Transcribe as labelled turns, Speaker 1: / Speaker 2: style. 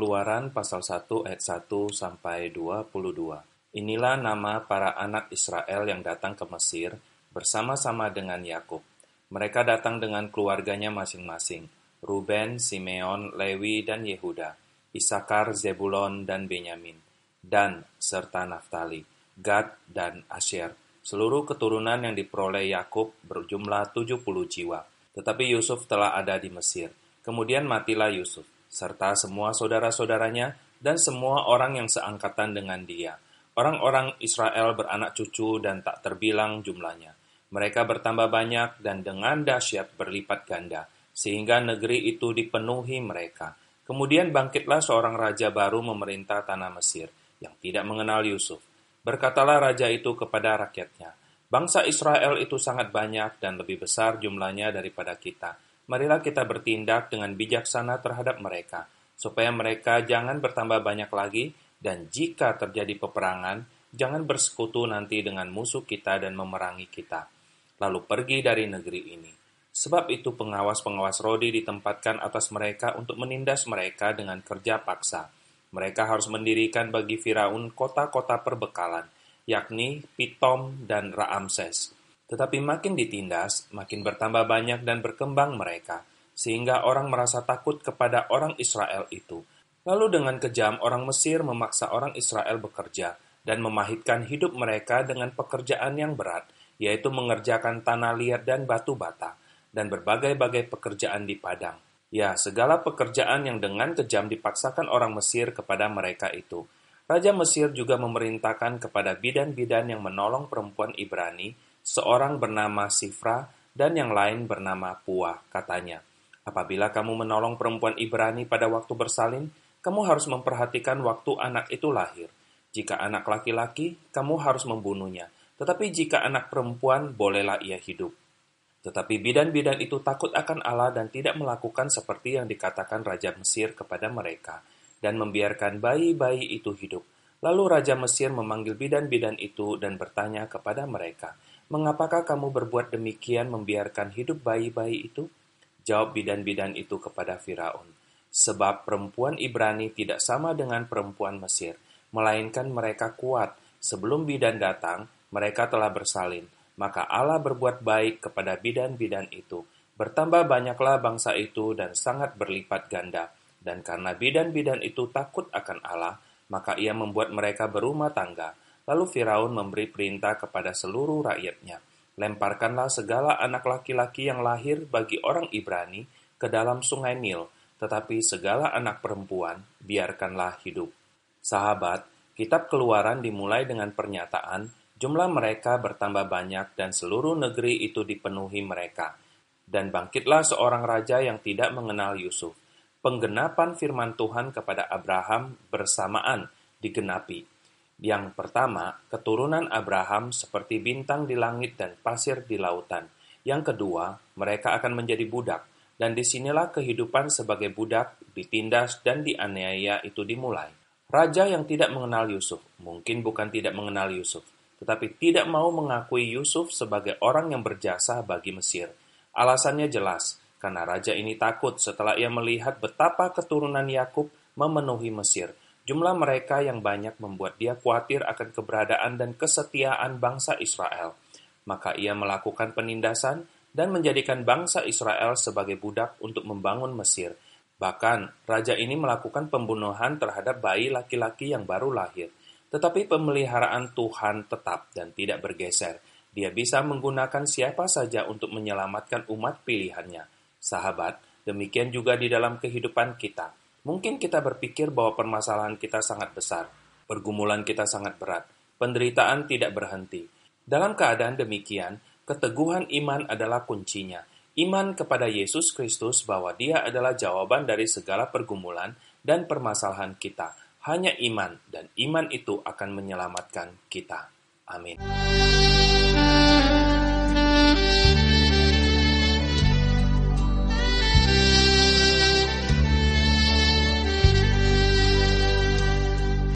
Speaker 1: Keluaran pasal 1 ayat 1 sampai 22. Inilah nama para anak Israel yang datang ke Mesir bersama-sama dengan Yakub. Mereka datang dengan keluarganya masing-masing. Ruben, Simeon, Lewi, dan Yehuda. Isakar, Zebulon, dan Benyamin. Dan serta Naftali, Gad, dan Asher. Seluruh keturunan yang diperoleh Yakub berjumlah 70 jiwa. Tetapi Yusuf telah ada di Mesir. Kemudian matilah Yusuf serta semua saudara-saudaranya dan semua orang yang seangkatan dengan dia. Orang-orang Israel beranak cucu dan tak terbilang jumlahnya. Mereka bertambah banyak dan dengan dahsyat berlipat ganda, sehingga negeri itu dipenuhi mereka. Kemudian bangkitlah seorang raja baru memerintah tanah Mesir, yang tidak mengenal Yusuf. Berkatalah raja itu kepada rakyatnya, Bangsa Israel itu sangat banyak dan lebih besar jumlahnya daripada kita marilah kita bertindak dengan bijaksana terhadap mereka, supaya mereka jangan bertambah banyak lagi, dan jika terjadi peperangan, jangan bersekutu nanti dengan musuh kita dan memerangi kita. Lalu pergi dari negeri ini. Sebab itu pengawas-pengawas Rodi ditempatkan atas mereka untuk menindas mereka dengan kerja paksa. Mereka harus mendirikan bagi Firaun kota-kota perbekalan, yakni Pitom dan Raamses tetapi makin ditindas, makin bertambah banyak dan berkembang mereka, sehingga orang merasa takut kepada orang Israel itu. Lalu dengan kejam orang Mesir memaksa orang Israel bekerja dan memahitkan hidup mereka dengan pekerjaan yang berat, yaitu mengerjakan tanah liat dan batu bata, dan berbagai-bagai pekerjaan di padang. Ya, segala pekerjaan yang dengan kejam dipaksakan orang Mesir kepada mereka itu. Raja Mesir juga memerintahkan kepada bidan-bidan yang menolong perempuan Ibrani seorang bernama Sifra dan yang lain bernama Puah, katanya. Apabila kamu menolong perempuan Ibrani pada waktu bersalin, kamu harus memperhatikan waktu anak itu lahir. Jika anak laki-laki, kamu harus membunuhnya. Tetapi jika anak perempuan, bolehlah ia hidup. Tetapi bidan-bidan itu takut akan Allah dan tidak melakukan seperti yang dikatakan Raja Mesir kepada mereka, dan membiarkan bayi-bayi itu hidup. Lalu Raja Mesir memanggil bidan-bidan itu dan bertanya kepada mereka, Mengapakah kamu berbuat demikian membiarkan hidup bayi-bayi itu? Jawab bidan-bidan itu kepada Firaun. Sebab perempuan Ibrani tidak sama dengan perempuan Mesir, melainkan mereka kuat. Sebelum bidan datang, mereka telah bersalin. Maka Allah berbuat baik kepada bidan-bidan itu. Bertambah banyaklah bangsa itu dan sangat berlipat ganda. Dan karena bidan-bidan itu takut akan Allah, maka ia membuat mereka berumah tangga Lalu Firaun memberi perintah kepada seluruh rakyatnya, lemparkanlah segala anak laki-laki yang lahir bagi orang Ibrani ke dalam sungai Nil, tetapi segala anak perempuan biarkanlah hidup. Sahabat, kitab keluaran dimulai dengan pernyataan, jumlah mereka bertambah banyak dan seluruh negeri itu dipenuhi mereka. Dan bangkitlah seorang raja yang tidak mengenal Yusuf. Penggenapan firman Tuhan kepada Abraham bersamaan digenapi yang pertama, keturunan Abraham seperti bintang di langit dan pasir di lautan. Yang kedua, mereka akan menjadi budak, dan di sinilah kehidupan sebagai budak, ditindas dan dianiaya itu dimulai. Raja yang tidak mengenal Yusuf, mungkin bukan tidak mengenal Yusuf, tetapi tidak mau mengakui Yusuf sebagai orang yang berjasa bagi Mesir. Alasannya jelas, karena raja ini takut setelah ia melihat betapa keturunan Yakub memenuhi Mesir, Jumlah mereka yang banyak membuat dia khawatir akan keberadaan dan kesetiaan bangsa Israel. Maka ia melakukan penindasan dan menjadikan bangsa Israel sebagai budak untuk membangun Mesir. Bahkan, raja ini melakukan pembunuhan terhadap bayi laki-laki yang baru lahir. Tetapi pemeliharaan Tuhan tetap dan tidak bergeser. Dia bisa menggunakan siapa saja untuk menyelamatkan umat pilihannya. Sahabat, demikian juga di dalam kehidupan kita Mungkin kita berpikir bahwa permasalahan kita sangat besar, pergumulan kita sangat berat, penderitaan tidak berhenti. Dalam keadaan demikian, keteguhan iman adalah kuncinya. Iman kepada Yesus Kristus bahwa Dia adalah jawaban dari segala pergumulan dan permasalahan kita. Hanya iman, dan iman itu akan menyelamatkan kita. Amin.